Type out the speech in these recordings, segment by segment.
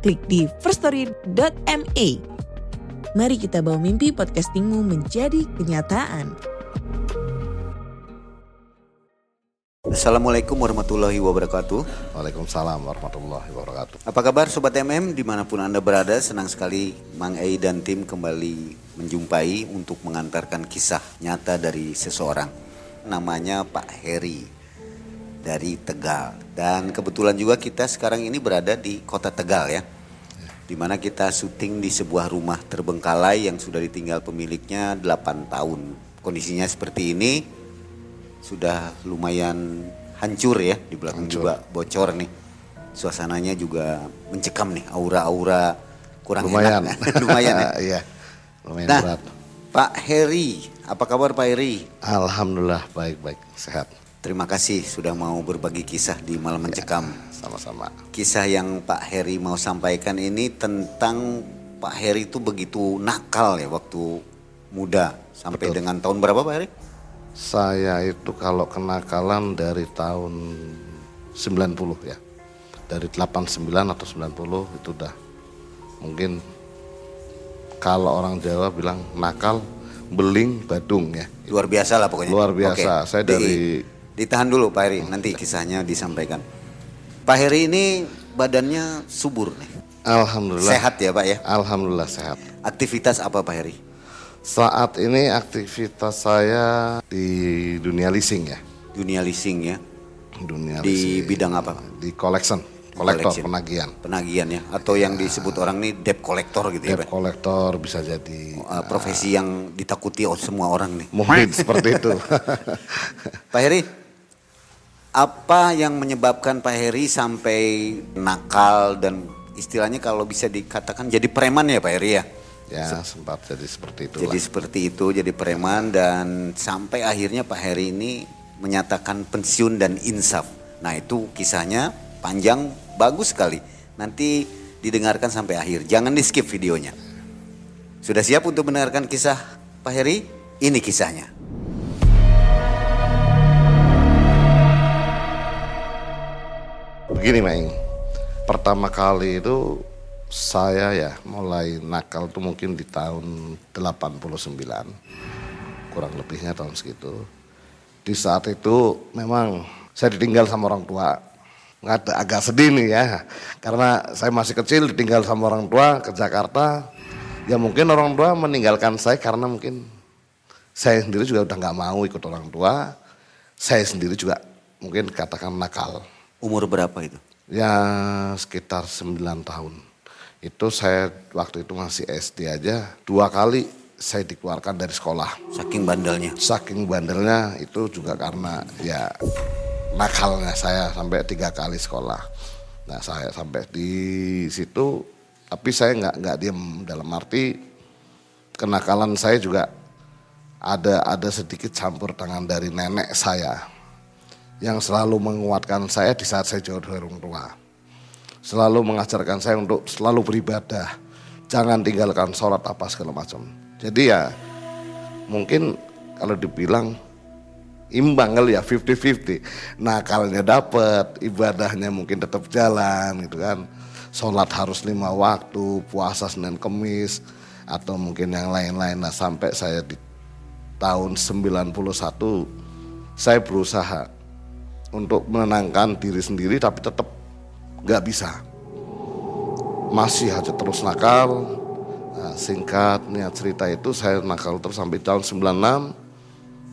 klik di firststory.me. Mari kita bawa mimpi podcastingmu menjadi kenyataan. Assalamualaikum warahmatullahi wabarakatuh. Waalaikumsalam warahmatullahi wabarakatuh. Apa kabar Sobat MM di mana pun Anda berada? Senang sekali Mang Ei dan tim kembali menjumpai untuk mengantarkan kisah nyata dari seseorang. Namanya Pak Heri dari Tegal. Dan kebetulan juga kita sekarang ini berada di kota Tegal ya. Di mana kita syuting di sebuah rumah terbengkalai yang sudah ditinggal pemiliknya 8 tahun. Kondisinya seperti ini sudah lumayan hancur ya di belakang Hancur. juga bocor nih. Suasananya juga mencekam nih aura-aura kurang Lumayan. enak. lumayan ya. Iya. Lumayan Nah, berat. Pak Heri, apa kabar Pak Heri? Alhamdulillah baik-baik sehat. Terima kasih sudah mau berbagi kisah di malam mencekam. Sama-sama. Kisah yang Pak Heri mau sampaikan ini tentang Pak Heri itu begitu nakal ya waktu muda sampai Betul. dengan tahun berapa Pak Heri? Saya itu kalau kenakalan dari tahun 90 ya. Dari 89 atau 90 itu udah mungkin kalau orang Jawa bilang nakal beling badung ya. Luar biasa lah pokoknya. Luar biasa. Saya dari- ditahan dulu Pak Heri, nanti kisahnya disampaikan. Pak Heri ini badannya subur nih. Alhamdulillah. Sehat ya Pak ya? Alhamdulillah sehat. Aktivitas apa Pak Heri? Saat ini aktivitas saya di dunia leasing ya. Dunia leasing ya. Dunia Di leasing. bidang apa? Di collection, kolektor penagihan. Penagihan ya atau yang disebut orang ini debt collector gitu ya Debt kolektor bisa jadi Uh, profesi yang ditakuti oleh semua orang nih. mungkin seperti itu. Pak Heri, apa yang menyebabkan Pak Heri sampai nakal dan istilahnya kalau bisa dikatakan jadi preman ya Pak Heri ya? ya sempat jadi seperti itu. Jadi seperti itu, jadi preman dan sampai akhirnya Pak Heri ini menyatakan pensiun dan insaf. Nah itu kisahnya panjang, bagus sekali. Nanti didengarkan sampai akhir, jangan di skip videonya. Sudah siap untuk mendengarkan kisah Pak Heri? Ini kisahnya. Begini Maing, pertama kali itu saya ya mulai nakal tuh mungkin di tahun 89, kurang lebihnya tahun segitu. Di saat itu memang saya ditinggal sama orang tua. Nggak agak sedih nih ya, karena saya masih kecil ditinggal sama orang tua ke Jakarta. Ya mungkin orang tua meninggalkan saya karena mungkin saya sendiri juga udah nggak mau ikut orang tua. Saya sendiri juga mungkin katakan nakal. Umur berapa itu? Ya sekitar 9 tahun. Itu saya waktu itu masih SD aja. Dua kali saya dikeluarkan dari sekolah. Saking bandelnya. Saking bandelnya itu juga karena ya nakalnya saya sampai tiga kali sekolah. Nah saya sampai di situ, tapi saya nggak nggak diem dalam arti kenakalan saya juga ada ada sedikit campur tangan dari nenek saya yang selalu menguatkan saya di saat saya jauh dari orang tua. Selalu mengajarkan saya untuk selalu beribadah. Jangan tinggalkan sholat apa segala macam. Jadi ya mungkin kalau dibilang imbang kali ya 50-50. Nakalnya dapat, ibadahnya mungkin tetap jalan gitu kan. Sholat harus lima waktu, puasa Senin Kemis, atau mungkin yang lain-lain. Nah sampai saya di tahun 91 saya berusaha untuk menenangkan diri sendiri tapi tetap nggak bisa. Masih aja terus nakal. Nah, singkatnya cerita itu saya nakal terus sampai tahun 96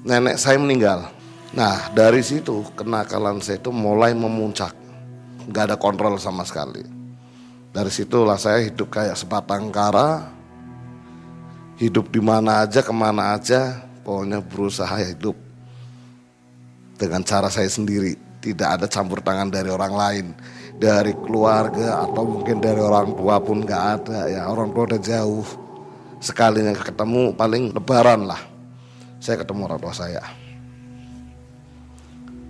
nenek saya meninggal. Nah dari situ kenakalan saya itu mulai memuncak. Nggak ada kontrol sama sekali. Dari situlah saya hidup kayak sebatang kara. Hidup di mana aja, ke mana aja. Pokoknya berusaha hidup dengan cara saya sendiri. Tidak ada campur tangan dari orang lain. dari keluarga atau mungkin dari orang tua pun nggak ada ya. Orang tua udah jauh. Sekali yang ketemu paling lebaran lah. Saya ketemu orang tua saya.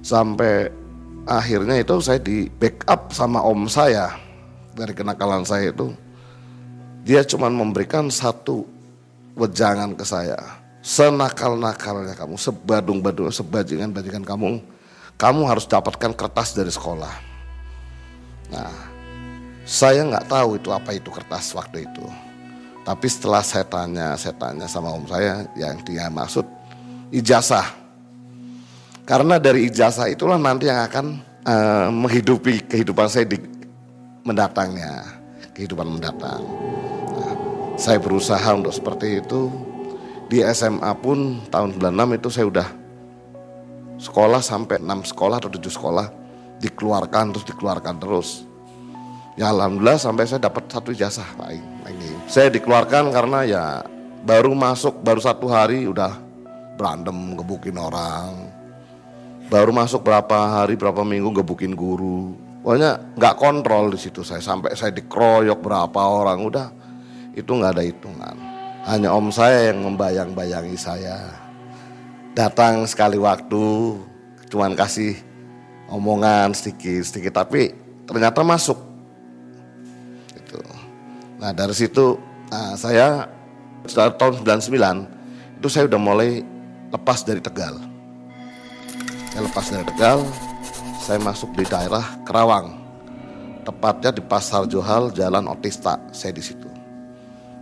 Sampai akhirnya itu saya di backup sama om saya. Dari kenakalan saya itu dia cuma memberikan satu wejangan ke saya senakal-nakalnya kamu sebadung-badung sebajingan-bajingan kamu kamu harus dapatkan kertas dari sekolah nah saya nggak tahu itu apa itu kertas waktu itu tapi setelah saya tanya saya tanya sama om saya yang dia maksud ijazah karena dari ijazah itulah nanti yang akan uh, menghidupi kehidupan saya di mendatangnya, kehidupan mendatang. Nah, saya berusaha untuk seperti itu. Di SMA pun tahun 96 itu saya udah sekolah sampai 6 sekolah atau 7 sekolah dikeluarkan terus dikeluarkan terus. Ya alhamdulillah sampai saya dapat satu ijazah Pak ini. Saya dikeluarkan karena ya baru masuk baru satu hari udah berantem gebukin orang. Baru masuk berapa hari berapa minggu gebukin guru. Pokoknya nggak kontrol di situ saya. Sampai saya dikeroyok berapa orang udah. Itu nggak ada hitungan hanya om saya yang membayang-bayangi saya datang sekali waktu cuman kasih omongan sedikit sedikit tapi ternyata masuk itu nah dari situ nah, saya tahun 99 itu saya udah mulai lepas dari Tegal saya lepas dari Tegal, saya masuk di daerah Kerawang. Tepatnya di Pasar Johal, Jalan Otista, saya di situ.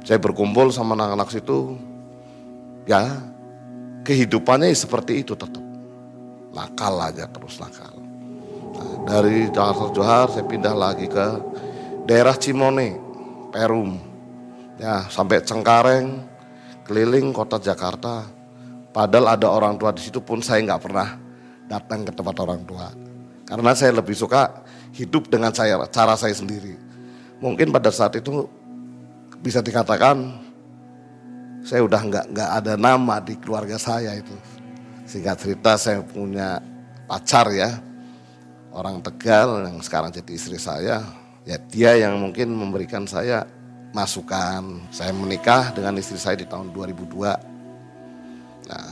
Saya berkumpul sama anak-anak situ, ya kehidupannya seperti itu tetap. Nakal aja terus nakal. Nah, dari Jakarta Johar saya pindah lagi ke daerah Cimone, Perum. Ya, sampai Cengkareng, keliling kota Jakarta. Padahal ada orang tua di situ pun saya nggak pernah datang ke tempat orang tua. Karena saya lebih suka hidup dengan saya, cara saya sendiri. Mungkin pada saat itu bisa dikatakan saya udah nggak nggak ada nama di keluarga saya itu. Singkat cerita saya punya pacar ya, orang Tegal yang sekarang jadi istri saya. Ya dia yang mungkin memberikan saya masukan. Saya menikah dengan istri saya di tahun 2002. Nah,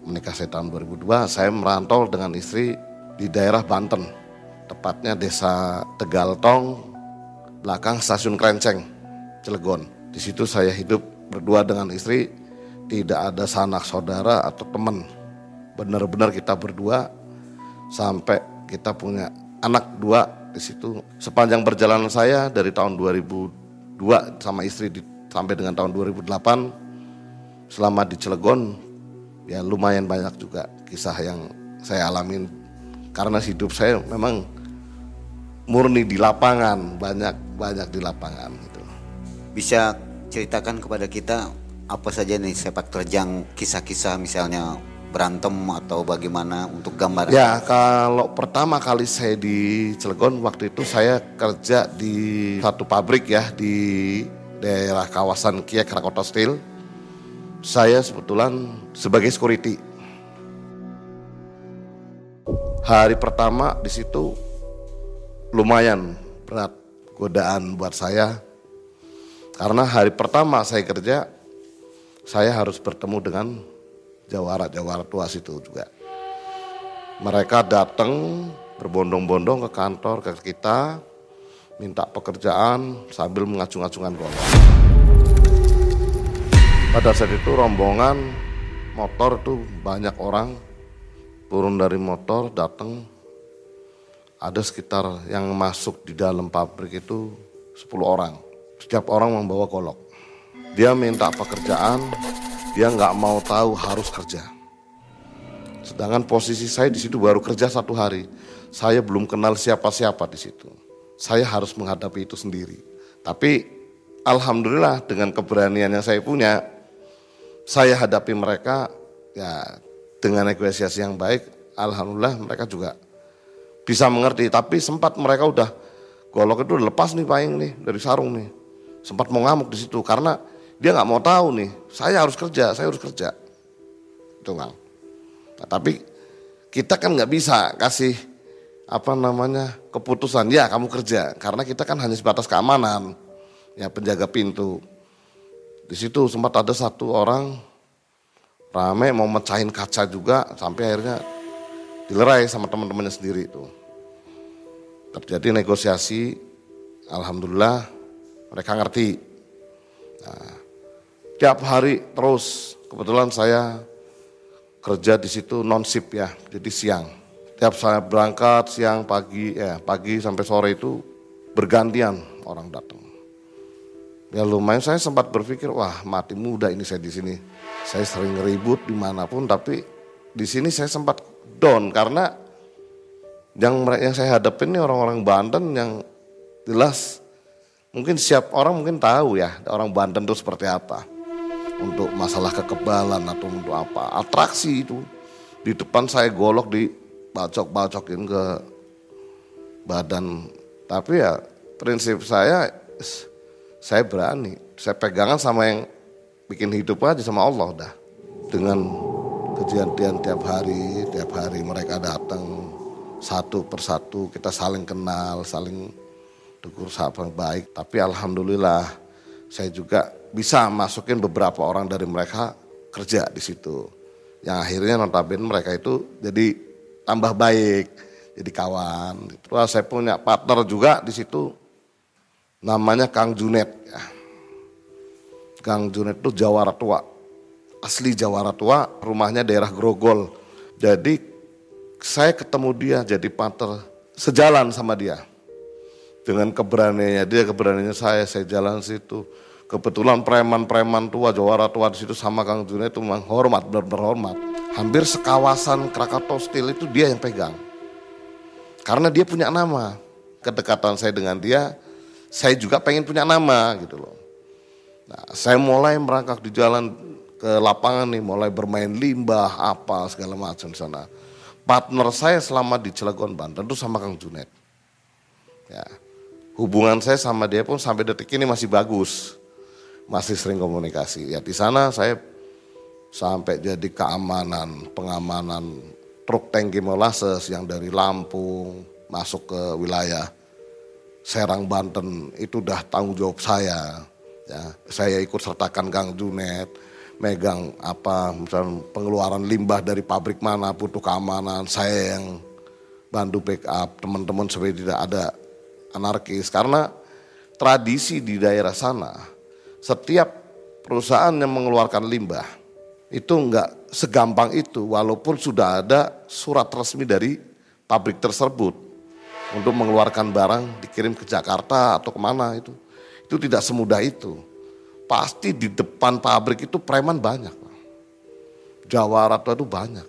menikah saya tahun 2002, saya merantau dengan istri di daerah Banten, tepatnya desa Tegaltong, belakang stasiun Krenceng, Cilegon. Di situ saya hidup berdua dengan istri, tidak ada sanak saudara atau teman. Benar-benar kita berdua sampai kita punya anak dua di situ. Sepanjang perjalanan saya dari tahun 2002 sama istri di, sampai dengan tahun 2008 selama di Cilegon ya lumayan banyak juga kisah yang saya alamin karena hidup saya memang murni di lapangan banyak banyak di lapangan bisa ceritakan kepada kita apa saja nih sepak terjang kisah-kisah misalnya berantem atau bagaimana untuk gambar ya kalau pertama kali saya di Cilegon waktu itu saya kerja di satu pabrik ya di daerah kawasan Kia Krakatau Steel saya sebetulnya sebagai security. Hari pertama di situ lumayan berat godaan buat saya. Karena hari pertama saya kerja, saya harus bertemu dengan jawara-jawara tua situ juga. Mereka datang berbondong-bondong ke kantor ke kita, minta pekerjaan sambil mengacung-acungan golong. Pada saat itu rombongan motor tuh banyak orang turun dari motor datang ada sekitar yang masuk di dalam pabrik itu 10 orang. Setiap orang membawa golok. Dia minta pekerjaan, dia nggak mau tahu harus kerja. Sedangkan posisi saya di situ baru kerja satu hari. Saya belum kenal siapa-siapa di situ. Saya harus menghadapi itu sendiri. Tapi alhamdulillah dengan keberanian yang saya punya, saya hadapi mereka ya dengan negosiasi yang baik, alhamdulillah mereka juga bisa mengerti. Tapi sempat mereka udah golok itu lepas nih paing nih dari sarung nih. Sempat mau ngamuk di situ karena dia nggak mau tahu nih, saya harus kerja, saya harus kerja. Itu bang. Nah, tapi kita kan nggak bisa kasih apa namanya keputusan ya kamu kerja karena kita kan hanya sebatas keamanan ya penjaga pintu di situ sempat ada satu orang rame mau mecahin kaca juga sampai akhirnya dilerai sama teman-temannya sendiri itu terjadi negosiasi alhamdulillah mereka ngerti nah, tiap hari terus kebetulan saya kerja di situ non sip ya jadi siang Tiap saya berangkat siang, pagi, ya pagi sampai sore itu bergantian orang datang. Ya lumayan saya sempat berpikir, wah mati muda ini saya di sini. Saya sering ribut di mana pun, tapi di sini saya sempat down karena yang yang saya hadapin ini orang-orang Banten yang jelas mungkin siap orang mungkin tahu ya orang Banten itu seperti apa untuk masalah kekebalan atau untuk apa atraksi itu di depan saya golok di bacok-bacokin ke badan. Tapi ya prinsip saya, saya berani. Saya pegangan sama yang bikin hidup aja sama Allah dah. Dengan kejadian tiap hari, tiap hari mereka datang satu persatu, kita saling kenal, saling tegur sapa baik. Tapi alhamdulillah saya juga bisa masukin beberapa orang dari mereka kerja di situ. Yang akhirnya notabene mereka itu jadi tambah baik, jadi kawan. Terus saya punya partner juga di situ, namanya Kang Junet. Ya. Kang Junet itu Jawara Tua, asli Jawara Tua, rumahnya daerah Grogol. Jadi saya ketemu dia jadi partner, sejalan sama dia. Dengan keberaniannya dia, keberaniannya saya, saya jalan situ. Kebetulan preman-preman tua, Jawara tua di situ sama Kang Junet itu menghormat, benar-benar hormat hampir sekawasan Krakatau Steel itu dia yang pegang. Karena dia punya nama. Kedekatan saya dengan dia, saya juga pengen punya nama gitu loh. Nah, saya mulai merangkak di jalan ke lapangan nih, mulai bermain limbah, apa segala macam di sana. Partner saya selama di Cilegon Banten itu sama Kang Junet. Ya. Hubungan saya sama dia pun sampai detik ini masih bagus. Masih sering komunikasi. Ya di sana saya sampai jadi keamanan, pengamanan truk tangki molasses yang dari Lampung masuk ke wilayah Serang Banten itu udah tanggung jawab saya. Ya, saya ikut sertakan Kang Junet, megang apa misalnya pengeluaran limbah dari pabrik mana butuh keamanan, saya yang bantu backup teman-teman supaya tidak ada anarkis karena tradisi di daerah sana setiap perusahaan yang mengeluarkan limbah itu enggak segampang itu walaupun sudah ada surat resmi dari pabrik tersebut untuk mengeluarkan barang dikirim ke Jakarta atau ke mana itu. Itu tidak semudah itu. Pasti di depan pabrik itu preman banyak. Jawara itu banyak.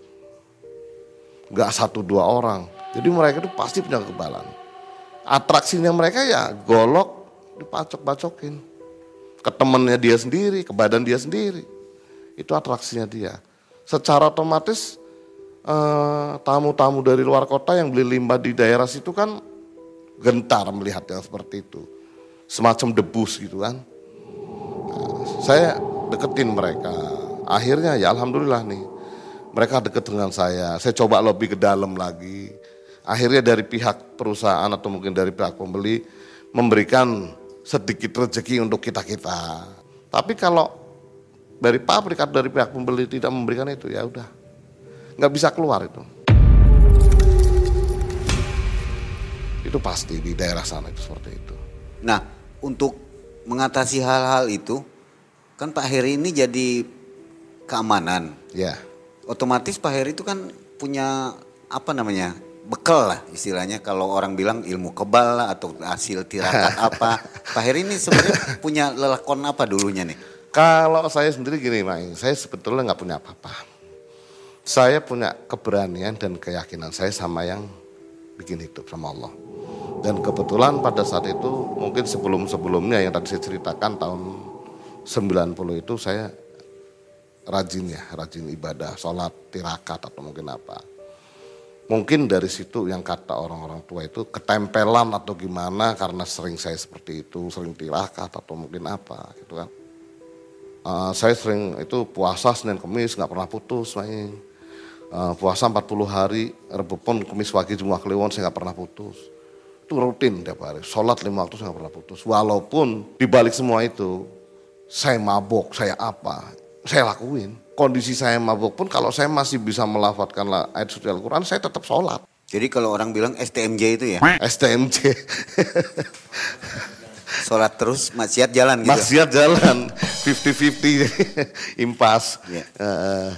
Enggak satu dua orang. Jadi mereka itu pasti punya kekebalan. Atraksinya mereka ya golok dipacok-pacokin. Ke temennya dia sendiri, ke badan dia sendiri itu atraksinya dia. Secara otomatis eh, tamu-tamu dari luar kota yang beli limbah di daerah situ kan gentar melihat yang seperti itu. Semacam debus gitu kan. Saya deketin mereka. Akhirnya ya alhamdulillah nih. Mereka deket dengan saya. Saya coba lebih ke dalam lagi. Akhirnya dari pihak perusahaan atau mungkin dari pihak pembeli memberikan sedikit rezeki untuk kita-kita. Tapi kalau dari pabrik atau dari pihak pembeli tidak memberikan itu ya udah. Nggak bisa keluar itu. Itu pasti di daerah sana itu seperti itu. Nah untuk mengatasi hal-hal itu kan Pak Heri ini jadi keamanan. Ya. Otomatis Pak Heri itu kan punya apa namanya bekal lah istilahnya kalau orang bilang ilmu kebal lah atau hasil tirakat apa Pak Heri ini sebenarnya punya lelakon apa dulunya nih kalau saya sendiri gini, Mak, saya sebetulnya nggak punya apa-apa. Saya punya keberanian dan keyakinan saya sama yang bikin hidup sama Allah. Dan kebetulan pada saat itu mungkin sebelum-sebelumnya yang tadi saya ceritakan tahun 90 itu saya rajin ya, rajin ibadah, sholat, tirakat atau mungkin apa. Mungkin dari situ yang kata orang-orang tua itu ketempelan atau gimana karena sering saya seperti itu, sering tirakat atau mungkin apa gitu kan Uh, saya sering itu puasa Senin Kemis nggak pernah putus main. Uh, puasa 40 hari, Rabu pun, Kamis Wage, Jumat Kliwon saya nggak pernah putus. Itu rutin tiap hari. Sholat lima waktu saya nggak pernah putus. Walaupun dibalik semua itu, saya mabok, saya apa, saya lakuin. Kondisi saya mabok pun kalau saya masih bisa melafatkan ayat suci Al-Quran, saya tetap sholat. Jadi kalau orang bilang STMJ itu ya? STMJ. Sholat terus, maksiat jalan gitu? Maksiat jalan, 50-50, impas. Ya. Uh,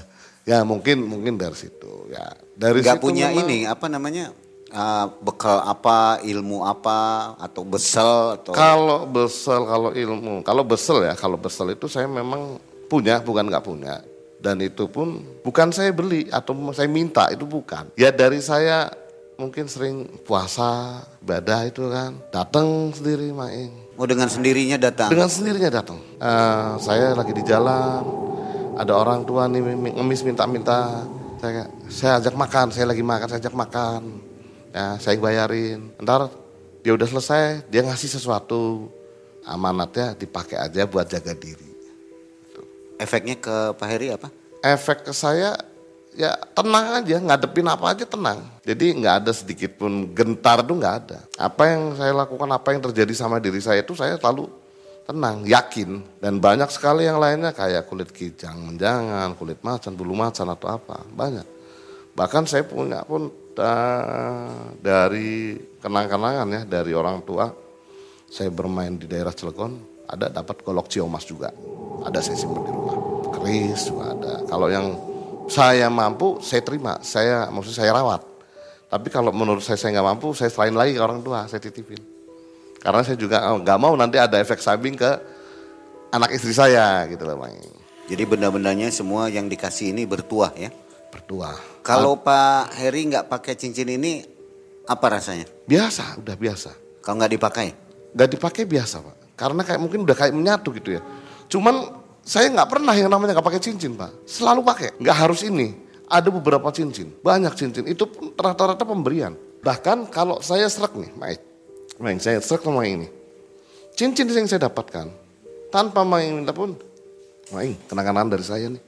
ya mungkin mungkin dari situ. Ya dari Gak situ punya memang, ini apa namanya uh, bekal apa, ilmu apa, atau besel atau? Kalau besel, kalau ilmu, kalau besel ya, kalau besel itu saya memang punya, bukan nggak punya. Dan itu pun bukan saya beli atau saya minta, itu bukan. Ya dari saya mungkin sering puasa, ibadah itu kan, datang sendiri main. Oh dengan sendirinya datang? Dengan sendirinya datang. Uh, saya lagi di jalan, ada orang tua nih ngemis minta-minta, saya saya ajak makan, saya lagi makan, saya ajak makan ya saya bayarin ntar dia udah selesai dia ngasih sesuatu amanatnya dipakai aja buat jaga diri. Efeknya ke Pak Heri apa? Efek ke saya ya tenang aja ngadepin apa aja tenang. Jadi nggak ada sedikit pun gentar tuh nggak ada. Apa yang saya lakukan apa yang terjadi sama diri saya itu saya selalu tenang yakin. Dan banyak sekali yang lainnya kayak kulit kijang menjangan kulit macan bulu macan atau apa banyak. Bahkan saya punya pun dari kenang-kenangan ya dari orang tua saya bermain di daerah Cilegon ada dapat golok ciomas juga ada saya simpan di rumah keris juga ada kalau yang saya mampu saya terima saya maksud saya rawat tapi kalau menurut saya saya nggak mampu saya selain lagi ke orang tua saya titipin karena saya juga oh, nggak mau nanti ada efek samping ke anak istri saya gitu loh bang jadi benda-bendanya semua yang dikasih ini bertuah ya bertuah kalau Pak Heri nggak pakai cincin ini, apa rasanya? Biasa, udah biasa. Kalau nggak dipakai? Nggak dipakai biasa Pak. Karena kayak mungkin udah kayak menyatu gitu ya. Cuman saya nggak pernah yang namanya nggak pakai cincin Pak. Selalu pakai, nggak harus ini. Ada beberapa cincin, banyak cincin. Itu rata-rata pemberian. Bahkan kalau saya serak nih, Maik. Maik, saya serak sama ini. Cincin yang saya dapatkan, tanpa main minta pun, Maik, kenangan dari saya nih.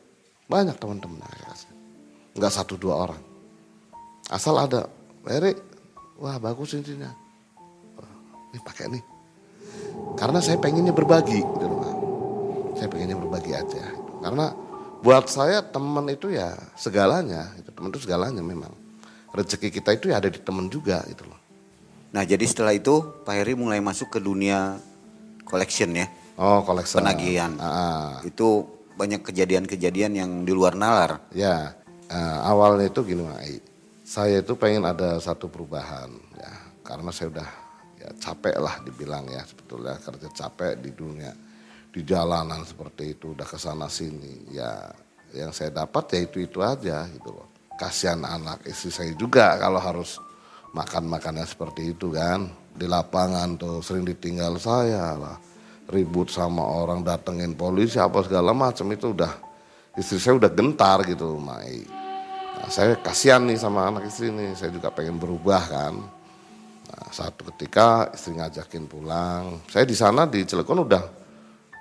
Banyak teman-teman nggak satu dua orang. Asal ada, Erik, wah bagus cincinnya. Ini pakai nih. Karena saya pengennya berbagi, gitu Saya pengennya berbagi aja. Karena buat saya teman itu ya segalanya, itu teman itu segalanya memang. Rezeki kita itu ya ada di teman juga gitu loh. Nah jadi setelah itu Pak Heri mulai masuk ke dunia collection ya. Oh collection. Penagihan. Ah. Itu banyak kejadian-kejadian yang di luar nalar. Ya uh, awalnya itu gini Mai, saya itu pengen ada satu perubahan ya karena saya udah ya capek lah dibilang ya sebetulnya kerja capek di dunia di jalanan seperti itu udah ke sana sini ya yang saya dapat ya itu itu aja gitu loh. Kasihan anak istri saya juga kalau harus makan makannya seperti itu kan. Di lapangan tuh sering ditinggal saya lah. Ribut sama orang datengin polisi apa segala macam itu udah istri saya udah gentar gitu Mai. Nah, saya kasihan nih sama anak istri ini, saya juga pengen berubah kan. Nah, satu ketika istri ngajakin pulang, saya di sana di Cilegon udah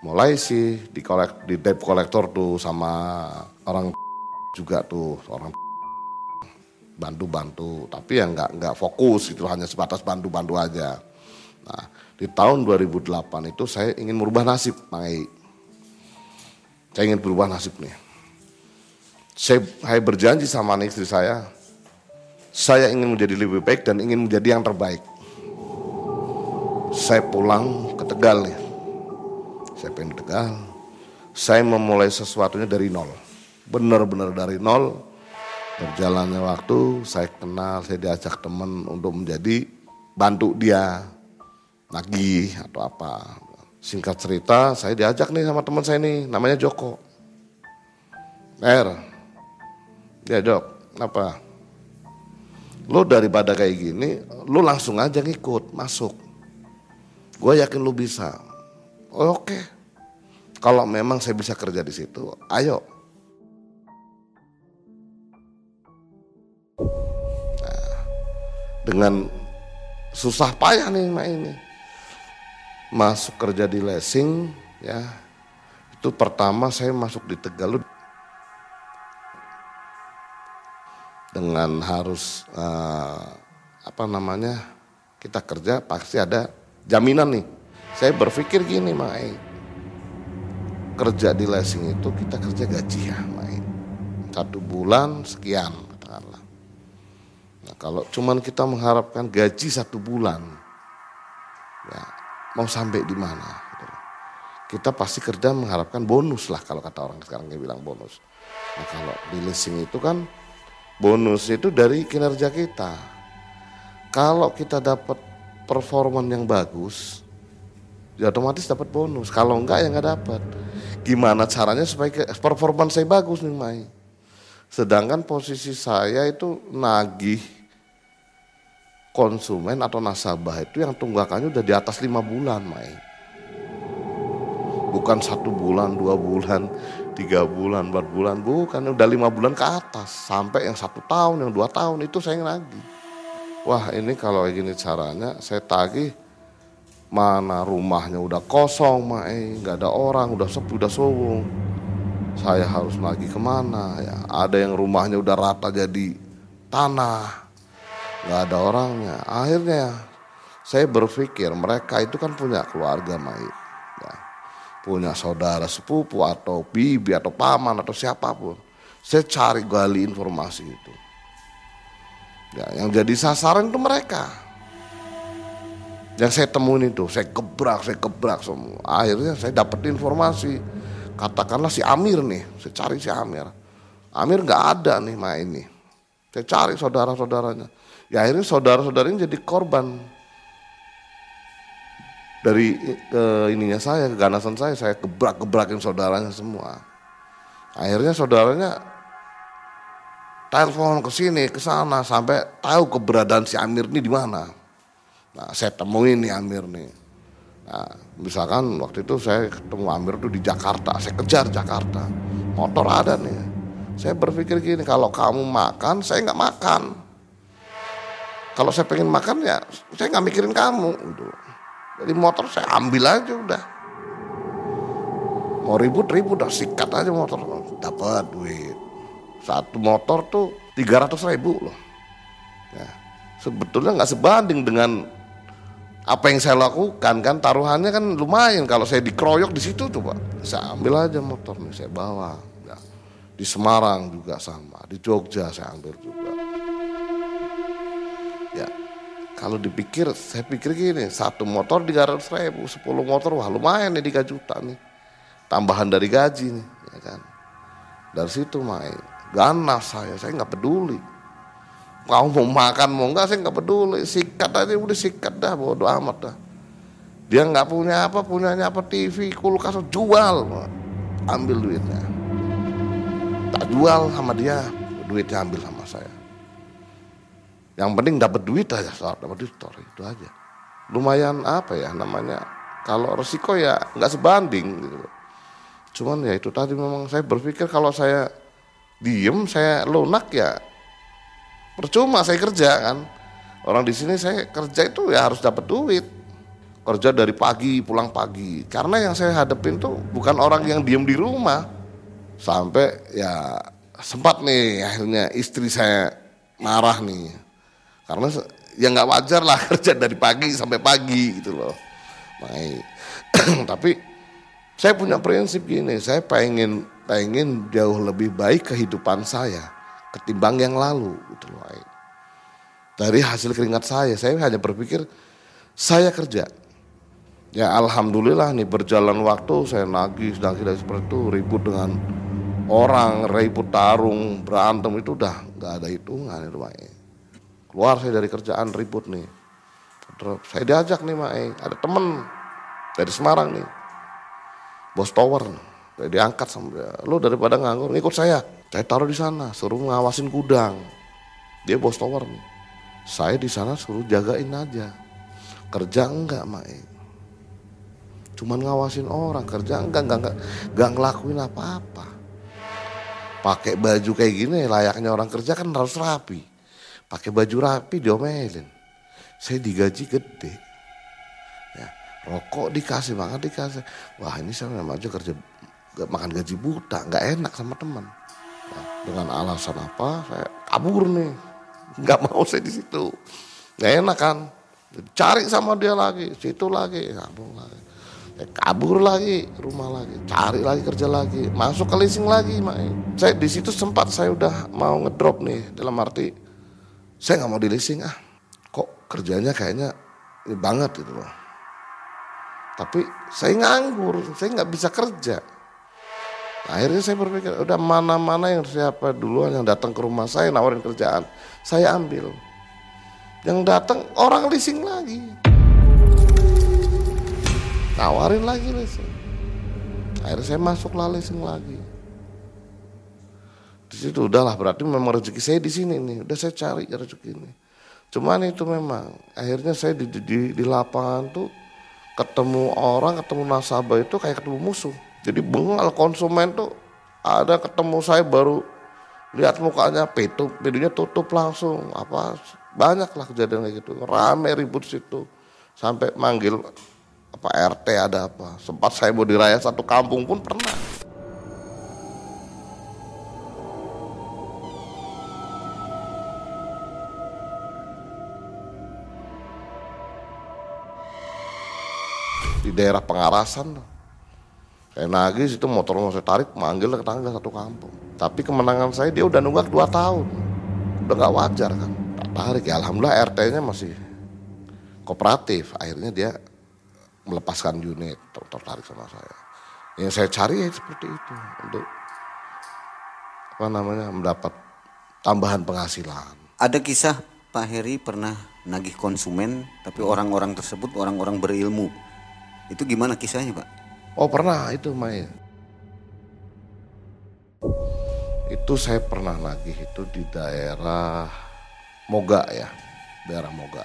mulai sih di kolek di debt kolektor tuh sama orang juga tuh orang bantu-bantu, tapi ya nggak nggak fokus itu hanya sebatas bantu-bantu aja. Nah, di tahun 2008 itu saya ingin merubah nasib, Mang Saya ingin berubah nasib nih saya, saya berjanji sama istri saya, saya ingin menjadi lebih baik dan ingin menjadi yang terbaik. Saya pulang ke Tegal nih. Saya pengen Tegal. Saya memulai sesuatunya dari nol. Benar-benar dari nol. Berjalannya waktu, saya kenal, saya diajak teman untuk menjadi bantu dia nagih atau apa. Singkat cerita, saya diajak nih sama teman saya nih, namanya Joko. Er, Ya dok, apa? Lo daripada kayak gini, lo langsung aja ngikut, masuk. Gue yakin lo bisa. Oh, Oke, okay. kalau memang saya bisa kerja di situ, ayo. Nah, dengan susah payah nih mak ini. Masuk kerja di leasing, ya. Itu pertama saya masuk di Tegal dengan harus uh, apa namanya kita kerja pasti ada jaminan nih. Saya berpikir gini, Mai. Kerja di leasing itu kita kerja gaji ya, Mai. Satu bulan sekian, katakanlah. Nah, kalau cuman kita mengharapkan gaji satu bulan, ya mau sampai di mana? Gitu kita pasti kerja mengharapkan bonus lah kalau kata orang sekarang yang bilang bonus. Nah, kalau di leasing itu kan bonus itu dari kinerja kita. Kalau kita dapat performan yang bagus, ya otomatis dapat bonus. Kalau enggak ya enggak dapat. Gimana caranya supaya performan saya bagus nih Mai? Sedangkan posisi saya itu nagih konsumen atau nasabah itu yang tunggakannya udah di atas lima bulan Mai. Bukan satu bulan, dua bulan, tiga bulan, empat bulan, bukan udah lima bulan ke atas sampai yang satu tahun, yang dua tahun itu saya nagih wah ini kalau gini caranya saya tagih mana rumahnya udah kosong mae nggak ada orang udah sepi udah sowong. Saya harus lagi ke mana ya? Ada yang rumahnya udah rata jadi tanah. Nggak ada orangnya. Akhirnya saya berpikir mereka itu kan punya keluarga mai ya, punya saudara sepupu atau bibi atau paman atau siapa pun. Saya cari gali informasi itu. Ya, yang jadi sasaran itu mereka. Yang saya temuin itu, saya gebrak, saya gebrak semua. Akhirnya saya dapat informasi. Katakanlah si Amir nih, saya cari si Amir. Amir nggak ada nih main ini. Saya cari saudara-saudaranya. Ya akhirnya saudara-saudaranya jadi korban dari ke ininya saya, keganasan saya, saya gebrak-gebrakin saudaranya semua. Akhirnya saudaranya telepon ke sini, ke sana sampai tahu keberadaan si Amir ini di mana. Nah, saya temuin nih Amir nih. Nah, misalkan waktu itu saya ketemu Amir tuh di Jakarta, saya kejar Jakarta. Motor ada nih. Saya berpikir gini, kalau kamu makan, saya nggak makan. Kalau saya pengen makan ya, saya nggak mikirin kamu. Gitu. Jadi motor saya ambil aja udah. Mau ribut-ribut, udah sikat aja motor. Dapat duit satu motor tuh 300 ribu loh. Ya, sebetulnya nggak sebanding dengan apa yang saya lakukan kan taruhannya kan lumayan. Kalau saya dikeroyok di situ tuh pak saya ambil aja motor nih saya bawa. Ya. di Semarang juga sama di Jogja saya ambil juga. Ya. Kalau dipikir saya pikir gini satu motor 300 ribu 10 motor wah lumayan nih 3 juta nih. Tambahan dari gaji nih ya kan. Dari situ main. Ganas saya, saya nggak peduli. Kau mau makan mau nggak saya nggak peduli, sikat aja udah sikat dah bodo amat dah. Dia nggak punya apa, punyanya apa TV, kulkas jual, ambil duitnya. Tak jual sama dia, duitnya ambil sama saya. Yang penting dapat duit aja, dapat duit story itu aja. Lumayan apa ya namanya? Kalau resiko ya nggak sebanding gitu. Cuman ya itu tadi memang saya berpikir kalau saya diem saya lunak ya percuma saya kerja kan? Orang di sini saya kerja itu ya harus dapat duit. Kerja dari pagi pulang pagi. Karena yang saya hadapin tuh bukan orang yang diem di rumah. Sampai ya sempat nih akhirnya istri saya marah nih. Karena ya nggak wajar lah kerja dari pagi sampai pagi gitu loh. Baik. tapi saya punya prinsip gini saya pengen pengen jauh lebih baik kehidupan saya ketimbang yang lalu gitu loh. Dari hasil keringat saya, saya hanya berpikir saya kerja. Ya alhamdulillah nih berjalan waktu saya nagih sedang tidak seperti itu ribut dengan orang ribut tarung berantem itu udah nggak ada hitungan itu Mae. Keluar saya dari kerjaan ribut nih. Saya diajak nih Mae, ada temen dari Semarang nih. Bos Tower nih diangkat sama dia. Lu daripada nganggur, ikut saya. Saya taruh di sana, suruh ngawasin gudang. Dia bos tower nih. Saya di sana suruh jagain aja. Kerja enggak, Mae. Cuman ngawasin orang, kerja enggak, enggak, enggak, enggak ngelakuin apa-apa. Pakai baju kayak gini layaknya orang kerja kan harus rapi. Pakai baju rapi diomelin. Saya digaji gede. Ya, rokok dikasih, makan dikasih. Wah ini saya memang aja kerja makan gaji buta, nggak enak sama teman. Dengan alasan apa? Saya kabur nih. Nggak mau saya di situ. Nggak enak kan. Cari sama dia lagi, situ lagi, kabur lagi. Ya, kabur lagi, rumah lagi, cari lagi kerja lagi, masuk ke leasing lagi, Mak. Saya di situ sempat saya udah mau ngedrop nih dalam arti saya nggak mau di leasing ah. Kok kerjanya kayaknya ini banget gitu loh. Tapi saya nganggur, saya nggak bisa kerja. Akhirnya saya berpikir, udah mana-mana yang siapa duluan yang datang ke rumah saya nawarin kerjaan, saya ambil. Yang datang orang leasing lagi. Nawarin lagi leasing. Akhirnya saya masuk lah leasing lagi. Di situ udahlah berarti memang rezeki saya di sini nih. Udah saya cari rezeki ini. Cuman itu memang akhirnya saya di, di, di lapangan tuh ketemu orang, ketemu nasabah itu kayak ketemu musuh. Jadi bengal konsumen tuh. Ada ketemu saya baru lihat mukanya tutup, videonya tutup langsung. Apa banyak lah kejadian kayak gitu. Rame ribut situ. Sampai manggil apa RT ada apa. Sempat saya mau diraya satu kampung pun pernah. Di daerah pengarasan saya nagih situ motor mau saya tarik manggil ke tangga satu kampung. Tapi kemenangan saya dia udah nunggak dua tahun. Udah nggak wajar kan? Tarik. Ya alhamdulillah RT-nya masih kooperatif. Akhirnya dia melepaskan unit tertarik sama saya. Yang saya cari ya seperti itu untuk apa namanya mendapat tambahan penghasilan. Ada kisah Pak Heri pernah nagih konsumen tapi orang-orang tersebut orang-orang berilmu. Itu gimana kisahnya Pak oh pernah itu Maya itu saya pernah nagih itu di daerah Moga ya, daerah Moga.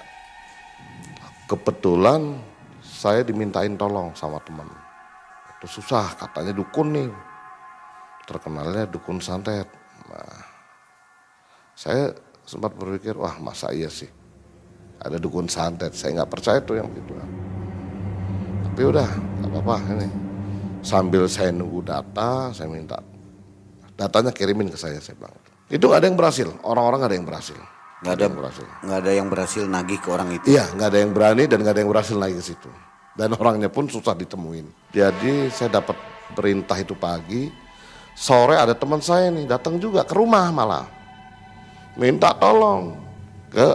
Kebetulan saya dimintain tolong sama teman. Itu susah, katanya dukun nih. Terkenalnya dukun santet. Nah, saya sempat berpikir, wah masa iya sih ada dukun santet. Saya nggak percaya tuh yang begitu. Tapi udah, nggak apa-apa ini. Sambil saya nunggu data, saya minta datanya kirimin ke saya, saya bilang. Itu gak ada yang berhasil, orang-orang gak ada yang berhasil. Nggak ada berhasil. nggak ada yang berhasil nagih ke orang itu. Iya nggak ada yang berani dan nggak ada yang berhasil nagih ke situ. Dan orangnya pun susah ditemuin. Jadi saya dapat perintah itu pagi. Sore ada teman saya nih datang juga ke rumah malah. Minta tolong ke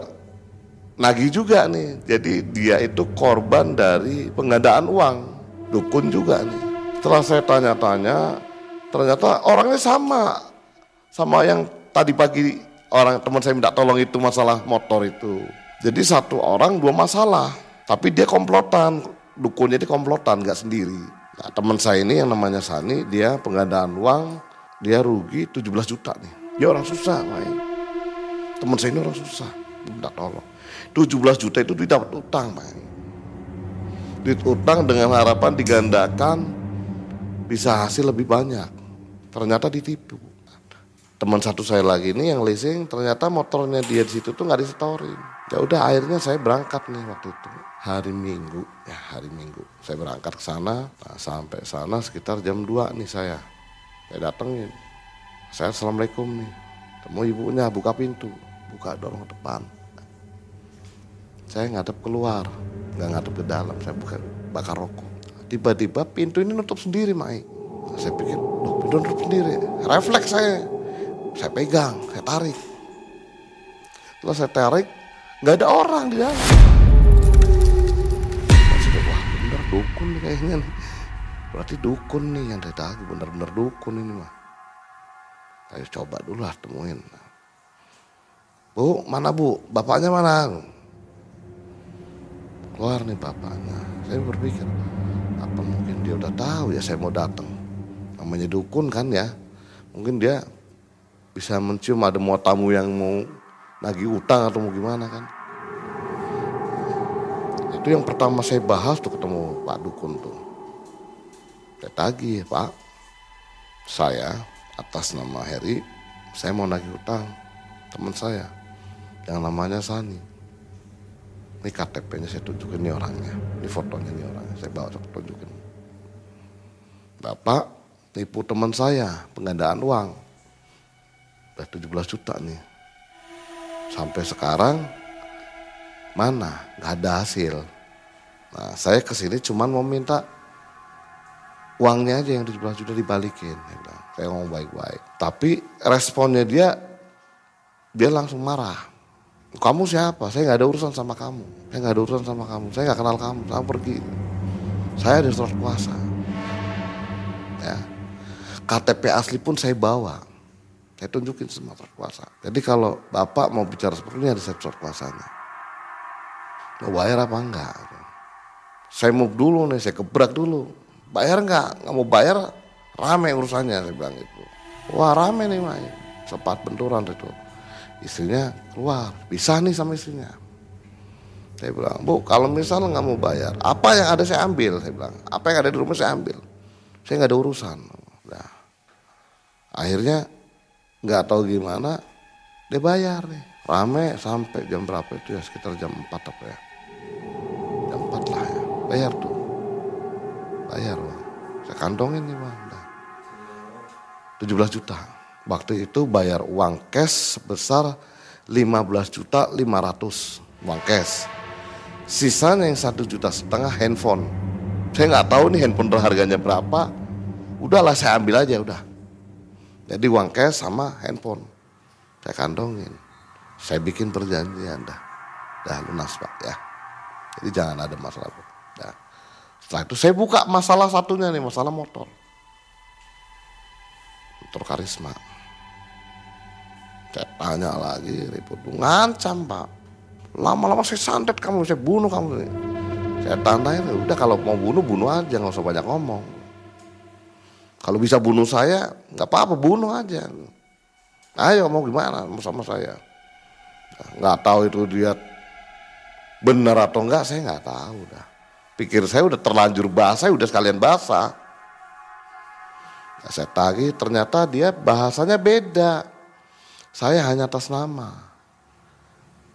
nagih juga nih. Jadi dia itu korban dari penggandaan uang. Dukun juga nih setelah saya tanya-tanya ternyata orangnya sama sama yang tadi pagi orang teman saya minta tolong itu masalah motor itu. Jadi satu orang dua masalah, tapi dia komplotan, dukunnya dia komplotan nggak sendiri. Nah, teman saya ini yang namanya Sani, dia penggandaan uang, dia rugi 17 juta nih. Dia orang susah, main. Teman saya ini orang susah, minta tolong. 17 juta itu dia dapat utang, main. Duit utang dengan harapan digandakan bisa hasil lebih banyak. Ternyata ditipu. Teman satu saya lagi ini yang leasing ternyata motornya dia di situ tuh nggak disetorin. Ya udah akhirnya saya berangkat nih waktu itu. Hari minggu ya hari minggu. Saya berangkat ke sana nah, sampai sana sekitar jam 2 nih saya. Saya datengin. Saya assalamualaikum nih. Temu ibunya buka pintu. Buka dorong ke depan. Saya ngadep keluar nggak ngadep ke dalam. Saya buka bakar rokok tiba-tiba pintu ini nutup sendiri Mai saya pikir loh pintu nutup sendiri refleks saya saya pegang, saya tarik. Setelah saya tarik, nggak ada orang di dalam. Saya wah bener dukun nih kayaknya nih. Berarti dukun nih yang dari tadi bener-bener dukun ini mah. Ayo coba dulu lah temuin. Bu, mana bu? Bapaknya mana? Keluar nih bapaknya. Saya berpikir, mungkin dia udah tahu ya saya mau datang. Namanya dukun kan ya. Mungkin dia bisa mencium ada mau tamu yang mau nagih utang atau mau gimana kan. Itu yang pertama saya bahas tuh ketemu Pak Dukun tuh. Saya tagih Pak, saya atas nama Heri, saya mau nagih utang teman saya yang namanya Sani. Ini KTP-nya saya tunjukin ini orangnya, ini fotonya ini orangnya, saya bawa saya tunjukin. Bapak nipu teman saya penggandaan uang udah 17 juta nih. Sampai sekarang mana nggak ada hasil. Nah saya ke sini cuman mau minta uangnya aja yang 17 juta dibalikin. Saya ngomong baik-baik. Tapi responnya dia, dia langsung marah. Kamu siapa? Saya nggak ada urusan sama kamu. Saya nggak ada urusan sama kamu. Saya nggak kenal kamu. Saya pergi. Saya ada surat kuasa. Ya. KTP asli pun saya bawa. Saya tunjukin semua surat kuasa. Jadi kalau bapak mau bicara seperti ini ada surat kuasanya. Mau bayar apa enggak? Saya move dulu nih, saya gebrak dulu bayar nggak nggak mau bayar rame urusannya saya bilang itu wah rame nih main sempat benturan itu istrinya keluar. Bisa nih sama istrinya. Saya bilang bu kalau misalnya nggak mau bayar apa yang ada saya ambil? Saya bilang apa yang ada di rumah saya ambil. Saya nggak ada urusan. Nah, akhirnya nggak tahu gimana dia bayar nih. Rame sampai jam berapa itu ya? Sekitar jam 4 apa ya? Jam 4 lah ya. Bayar tuh. Bayar bang. Saya kantongin nih bang. Nah, 17 juta. Waktu itu bayar uang cash sebesar 15 juta 500 uang cash. Sisanya yang satu juta setengah handphone. Saya nggak tahu nih handphone harganya berapa. Udahlah saya ambil aja udah. Jadi uang cash sama handphone. Saya kantongin. Saya bikin perjanjian dah. Dah lunas pak ya. Jadi jangan ada masalah. Dah. Setelah itu saya buka masalah satunya nih, masalah motor. Motor karisma. Saya tanya lagi, ribut. Ngancam pak. Lama-lama saya santet kamu, saya bunuh kamu. Saya tandain, udah kalau mau bunuh, bunuh aja, nggak usah banyak ngomong. Kalau bisa bunuh saya, nggak apa-apa, bunuh aja. Ayo mau gimana sama saya. Nggak tahu itu dia benar atau enggak, saya nggak tahu dah. Pikir saya udah terlanjur basah, udah sekalian basah. Nah, saya tagih, ternyata dia bahasanya beda. Saya hanya atas nama.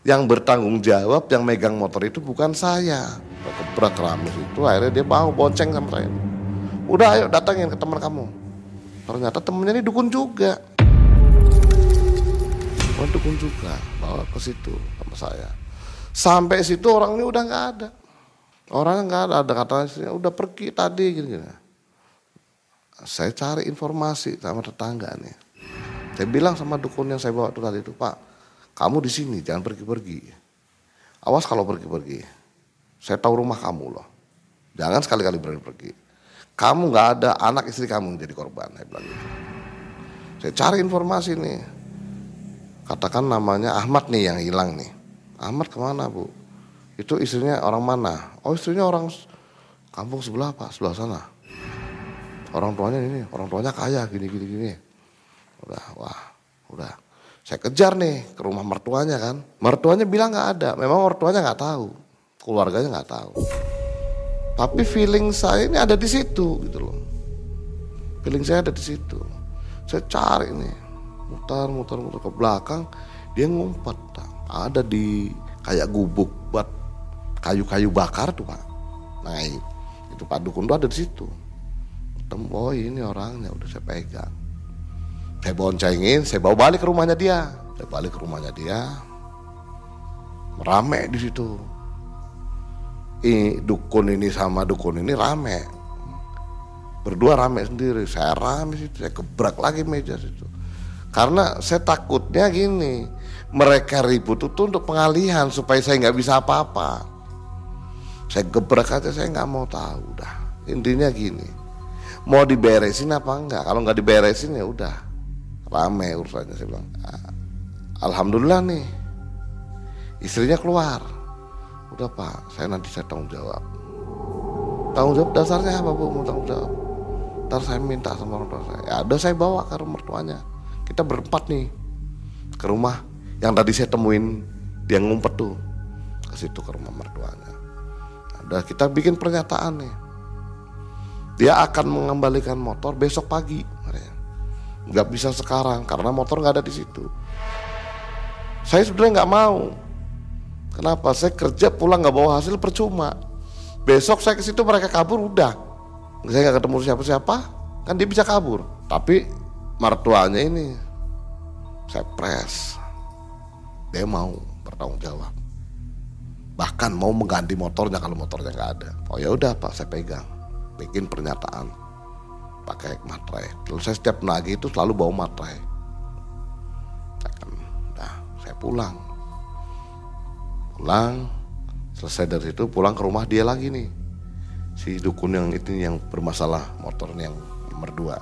Yang bertanggung jawab, yang megang motor itu bukan saya. Kebrak ramis itu, akhirnya dia mau bonceng sama saya. Udah ayo datangin ke teman kamu. Ternyata temennya ini dukun juga. Oh dukun juga, bawa ke situ sama saya. Sampai situ orang ini udah nggak ada. Orangnya nggak ada, ada katanya udah pergi tadi gitu. Saya cari informasi sama tetangga nih. Saya bilang sama dukun yang saya bawa itu tadi itu, Pak, kamu di sini jangan pergi-pergi. Awas kalau pergi-pergi. Saya tahu rumah kamu loh. Jangan sekali-kali berani pergi. Kamu nggak ada anak istri kamu yang jadi korban. Saya bilang gitu. Saya cari informasi nih. Katakan namanya Ahmad nih yang hilang nih. Ahmad ke mana bu? Itu istrinya orang mana? Oh istrinya orang kampung sebelah pak, sebelah sana. Orang tuanya ini, orang tuanya kaya gini gini gini. Udah, wah, udah. Saya kejar nih ke rumah mertuanya kan. Mertuanya bilang nggak ada. Memang mertuanya nggak tahu, keluarganya nggak tahu. Tapi feeling saya ini ada di situ gitu loh. Feeling saya ada di situ. Saya cari nih, mutar mutar mutar ke belakang, dia ngumpet. Ada di kayak gubuk buat kayu-kayu bakar tuh pak nah itu pak dukun tuh ada di situ ketemu oh ini orangnya udah saya pegang saya boncengin saya bawa balik ke rumahnya dia. Saya balik ke rumahnya dia. Rame di situ. Ini dukun ini sama dukun ini rame. Berdua rame sendiri. Saya rame situ saya gebrak lagi meja situ. Karena saya takutnya gini mereka ribut itu untuk pengalihan supaya saya nggak bisa apa-apa. Saya gebrak aja saya nggak mau tahu dah. Intinya gini, mau diberesin apa enggak? Kalau nggak diberesin ya udah rame urusannya saya bilang. Ah, Alhamdulillah nih istrinya keluar. Udah pak, saya nanti saya tanggung jawab. Tanggung jawab dasarnya apa bu? Mau tanggung jawab. Ntar saya minta sama orang tua saya. Ya ada saya bawa ke rumah mertuanya. Kita berempat nih ke rumah yang tadi saya temuin dia ngumpet tuh ke situ ke rumah mertuanya. Udah kita bikin pernyataan nih. Dia akan mengembalikan motor besok pagi. Nggak bisa sekarang karena motor nggak ada di situ. Saya sebenarnya nggak mau. Kenapa? Saya kerja pulang nggak bawa hasil percuma. Besok saya ke situ mereka kabur udah. Saya nggak ketemu siapa-siapa, kan dia bisa kabur. Tapi mertuanya ini saya pres. dia mau bertanggung jawab bahkan mau mengganti motornya kalau motornya nggak ada oh ya udah pak saya pegang bikin pernyataan pakai materai. Terus saya setiap nagih itu selalu bawa materai. Nah saya pulang. Pulang selesai dari situ pulang ke rumah dia lagi nih. Si dukun yang itu yang bermasalah motornya yang nomor dua.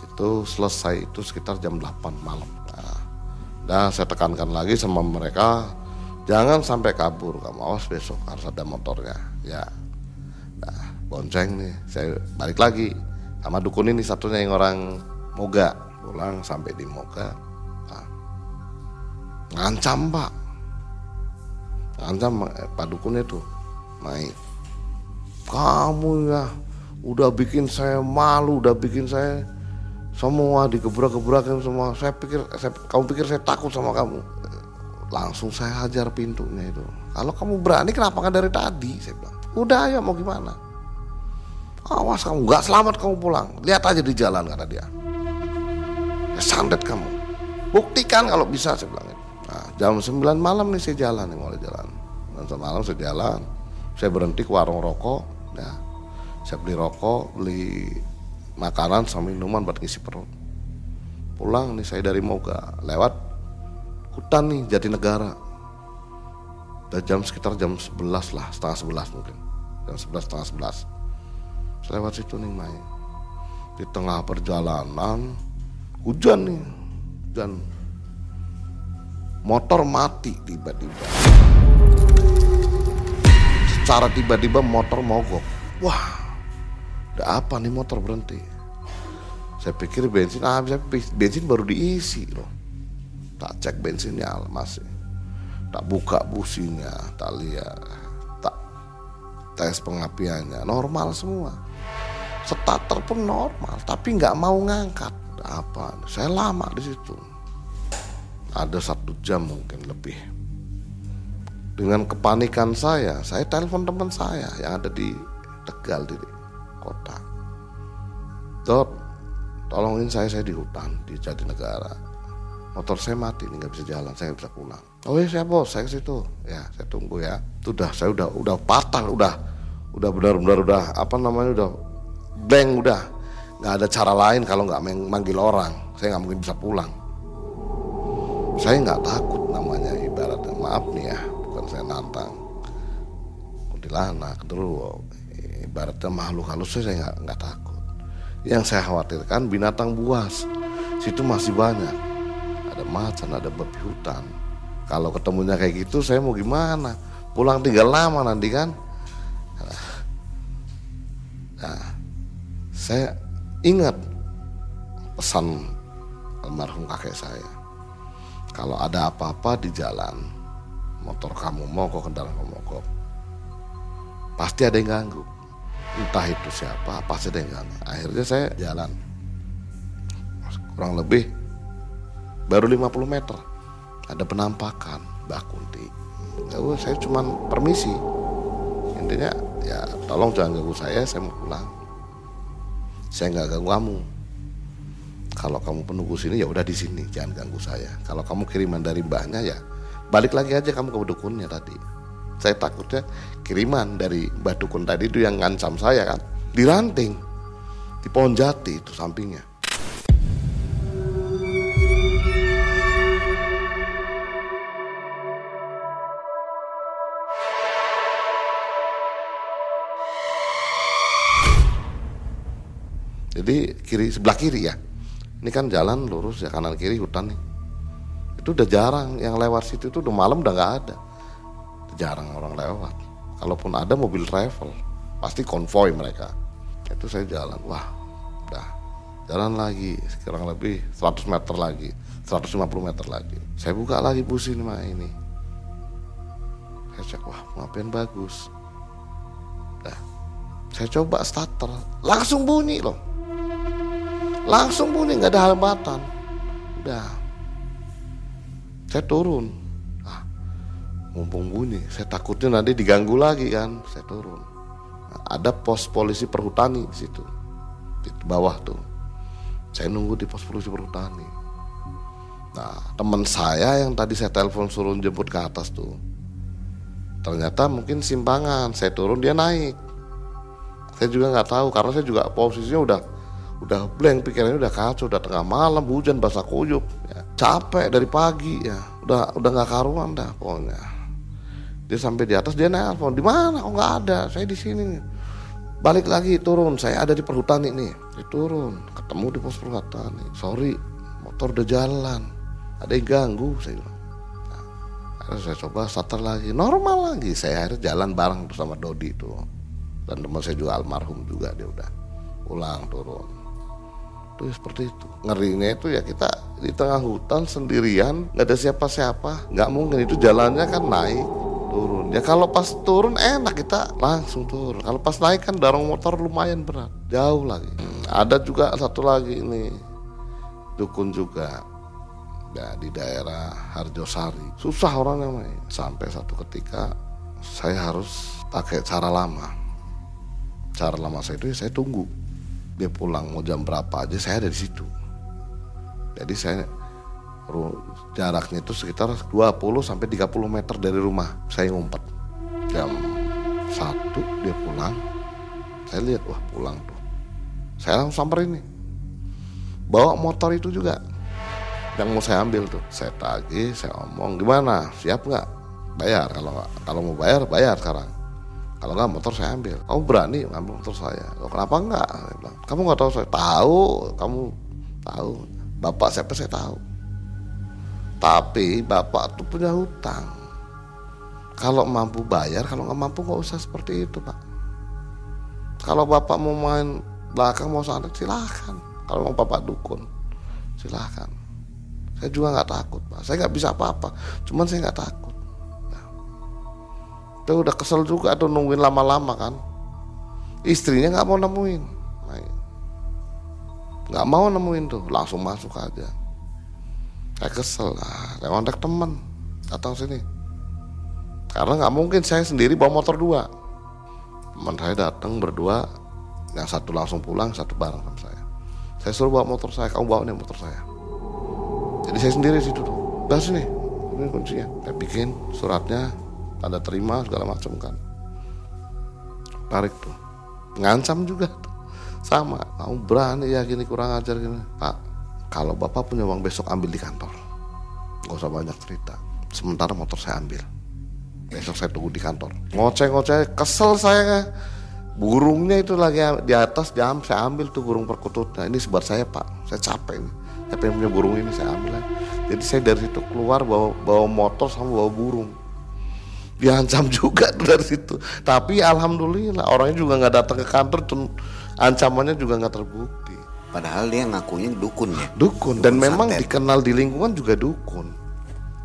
Itu selesai itu sekitar jam 8 malam. Nah, dan saya tekankan lagi sama mereka jangan sampai kabur kamu awas besok harus ada motornya. Ya nah bonceng nih saya balik lagi sama dukun ini satunya yang orang Moga. Pulang sampai di Moga nah, ngancam pak. Ngancam eh, pak dukun itu. Naik. Kamu ya udah bikin saya malu udah bikin saya semua digebrak-gebrakin semua. Saya pikir saya, kamu pikir saya takut sama kamu? Langsung saya hajar pintunya itu. Kalau kamu berani kenapa kan dari tadi? Saya bilang. Udah ya mau gimana awas kamu nggak selamat kamu pulang. Lihat aja di jalan kata dia. Ya, sandet kamu. Buktikan kalau bisa saya bilang. Nah, jam 9 malam nih saya jalan nih mulai jalan. Jam malam saya jalan. Saya berhenti ke warung rokok ya. Saya beli rokok beli makanan sama minuman buat ngisi perut. Pulang nih saya dari Moga lewat hutan nih Jatinegara. Udah jam sekitar jam 11 lah setengah 11 mungkin. Jam 11 setengah 11 saya lewat situ nih main di tengah perjalanan hujan nih hujan. Motor mati tiba-tiba. Secara tiba-tiba motor mogok. Wah ada apa nih motor berhenti? Saya pikir bensin ah bensin baru diisi loh. Tak cek bensinnya masih. Tak buka businya tak lihat tak tes pengapiannya. Normal semua starter pun normal tapi nggak mau ngangkat apa saya lama di situ ada satu jam mungkin lebih dengan kepanikan saya, saya telepon teman saya yang ada di Tegal di kota. Dot, tolongin saya, saya di hutan di Jatinegara. Motor saya mati, ini nggak bisa jalan, saya nggak bisa pulang. Oh iya saya bos, saya ke situ. Ya, saya tunggu ya. Itu udah, saya udah, udah patah, udah, udah benar-benar udah apa namanya udah blank udah. Nggak ada cara lain kalau nggak manggil orang, saya nggak mungkin bisa pulang. Saya nggak takut namanya ibaratnya maaf nih ya saya nantang. Kuntilanak dulu ibaratnya makhluk halus saya nggak nggak takut. Yang saya khawatirkan binatang buas. Situ masih banyak. Ada macan ada babi hutan. Kalau ketemunya kayak gitu saya mau gimana? Pulang tinggal lama nanti kan saya ingat pesan almarhum kakek saya. Kalau ada apa-apa di jalan motor kamu mogok kendaraan kamu mogok pasti ada yang ganggu. Entah itu siapa pasti ada yang ganggu. Akhirnya saya jalan. Kurang lebih baru 50 meter ada penampakan Mbak Kunti. Ya saya cuman permisi. Intinya ya tolong jangan ganggu saya saya mau pulang saya nggak ganggu kamu. Kalau kamu penunggu sini ya udah di sini jangan ganggu saya. Kalau kamu kiriman dari mbahnya ya balik lagi aja kamu ke dukunnya tadi. Saya takutnya kiriman dari mbak dukun tadi itu yang ngancam saya kan. Di ranting di pohon jati itu sampingnya jadi kiri sebelah kiri ya. Ini kan jalan lurus ya kanan kiri hutan nih. Itu udah jarang yang lewat situ itu udah malam udah nggak ada. Jarang orang lewat. Kalaupun ada mobil travel pasti konvoy mereka. Itu saya jalan wah udah. Jalan lagi sekarang lebih 100 meter lagi 150 meter lagi. Saya buka lagi busi mah ini. Saya cek wah ngapain bagus. Udah, saya coba starter langsung bunyi loh langsung bunyi nggak ada hambatan. Udah. Saya turun. Ah, mumpung bunyi saya takutnya nanti diganggu lagi kan. Saya turun. Nah, ada pos polisi perhutani di situ. Di bawah tuh. Saya nunggu di pos polisi perhutani. Nah teman saya yang tadi saya telepon suruh jemput ke atas tuh, ternyata mungkin simpangan. Saya turun dia naik. Saya juga nggak tahu karena saya juga posisinya udah udah blank pikirannya udah kacau udah tengah malam hujan basah kuyup ya. capek dari pagi ya. Udah udah nggak karuan dah pokoknya. Dia sampai di atas dia nelpon di mana? Kok nggak ada? Saya di sini balik lagi turun. Saya ada di perhutani nih. Dia turun ketemu di pos perhutani. Sorry motor udah jalan. Ada yang ganggu saya bilang. Nah, saya coba starter lagi. Normal lagi. Saya akhirnya jalan bareng sama Dodi itu. Dan teman saya juga almarhum juga dia udah pulang turun itu ya seperti itu. Ngerinya itu ya kita di tengah hutan sendirian nggak ada siapa-siapa. Nggak mungkin itu jalannya kan naik turun. Ya kalau pas turun enak kita langsung turun. Kalau pas naik kan dorong motor lumayan berat jauh lagi. Hmm, ada juga satu lagi ini dukun juga. Ya di daerah Harjosari. Susah orang namanya sampai satu ketika saya harus pakai cara lama. Cara lama saya itu ya saya tunggu dia pulang mau jam berapa aja saya ada di situ. Jadi saya jaraknya itu sekitar 20 sampai 30 meter dari rumah. Saya ngumpet. Jam satu dia pulang. Saya lihat wah pulang tuh. Saya langsung samperin nih. Bawa motor itu juga. Yang mau saya ambil tuh. Saya tagih saya omong gimana? Siap nggak? Bayar. Kalau kalau mau bayar bayar sekarang kalau nggak motor saya ambil. Kamu berani ngambil motor saya? Oh, kenapa bilang kamu nggak tahu saya. Tahu kamu tahu. Bapak siapa saya tahu. Tapi bapak tuh punya hutang. Kalau mampu bayar kalau nggak mampu nggak usah seperti itu pak. Kalau bapak mau main belakang mau sana silahkan. Kalau mau bapak dukun silahkan. Saya juga nggak takut pak. Saya nggak bisa apa-apa cuman saya nggak takut itu udah kesel juga tuh nungguin lama-lama kan. Istrinya nggak mau nemuin. Nggak mau nemuin tuh langsung masuk aja. Saya kesel lah saya kontak teman datang sini. Karena nggak mungkin saya sendiri bawa motor dua. Teman saya datang berdua yang satu langsung pulang satu bareng sama saya. Saya suruh bawa motor saya kamu bawa nih motor saya. Jadi saya sendiri situ tuh. Udah sini ini kuncinya. Saya bikin suratnya tanda terima segala macam kan. Tarik tuh. Ngancam juga tuh. Sama kamu berani ya gini kurang ajar gini. Pak kalau bapak punya uang besok ambil di kantor. Gak usah banyak cerita. Sementara motor saya ambil. Besok saya tunggu di kantor. Ngoceh-ngoceh kesel saya burungnya itu lagi di atas jam saya ambil tuh burung perkututnya ini sebar saya pak. Saya capek ini. Saya punya burung ini saya ambil aja. jadi saya dari situ keluar bawa bawa motor sama bawa burung diancam juga dari situ. Tapi alhamdulillah orangnya juga nggak datang ke kantor ancamannya juga nggak terbukti. Padahal dia ngakunya dukun ya? Dukun, dukun dan memang santet. dikenal di lingkungan juga dukun.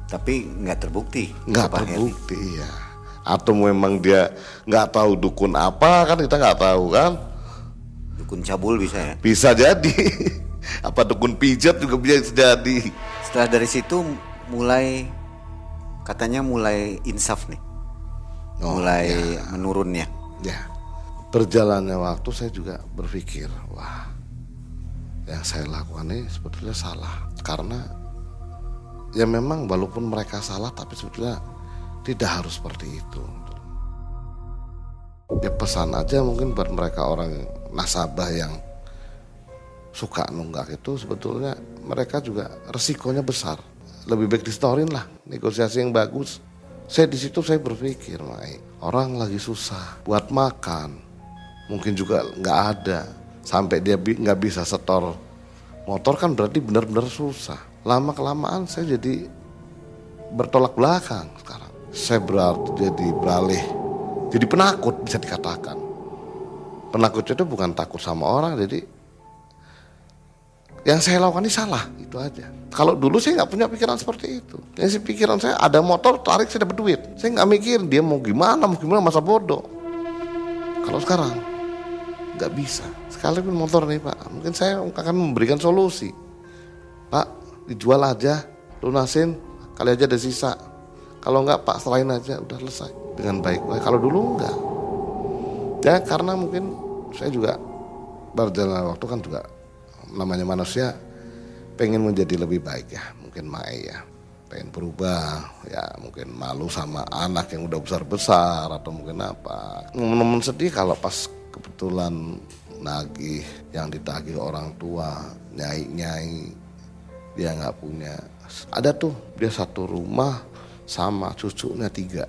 Tapi nggak terbukti? Nggak terbukti ya atau memang dia nggak tahu dukun apa kan kita nggak tahu kan? Dukun cabul bisa ya? Bisa jadi. Apa dukun pijat juga bisa jadi? Setelah dari situ mulai katanya mulai insaf nih oh, mulai ya. menurun ya. Ya. Berjalannya waktu saya juga berpikir, wah, yang saya lakukan ini sebetulnya salah karena ya memang walaupun mereka salah tapi sebetulnya tidak harus seperti itu. Ya pesan aja mungkin buat mereka orang nasabah yang suka nunggak itu sebetulnya mereka juga resikonya besar. Lebih baik distorin lah negosiasi yang bagus saya di situ saya berpikir, Mai, orang lagi susah buat makan, mungkin juga nggak ada, sampai dia nggak bisa setor motor kan berarti benar-benar susah. Lama kelamaan saya jadi bertolak belakang sekarang. Saya berarti jadi beralih, jadi penakut bisa dikatakan. Penakut itu bukan takut sama orang, jadi yang saya lakukan ini salah itu aja. Kalau dulu saya nggak punya pikiran seperti itu. Yang pikiran saya ada motor tarik saya dapat duit. Saya nggak mikir dia mau gimana mau gimana masa bodoh. Kalau sekarang nggak bisa. Sekalipun motor nih pak mungkin saya akan memberikan solusi. Pak dijual aja lunasin kali aja ada sisa. Kalau nggak pak selain aja udah selesai. Dengan baik-baik kalau dulu enggak ya karena mungkin saya juga berjalan waktu kan juga namanya manusia pengen menjadi lebih baik ya. Mungkin Mae ya pengen berubah ya. Mungkin malu sama anak yang udah besar besar atau mungkin apa. Momen-momen sedih kalau pas kebetulan nagih yang ditagih orang tua nyai nyai dia nggak punya. Ada tuh dia satu rumah sama cucunya tiga.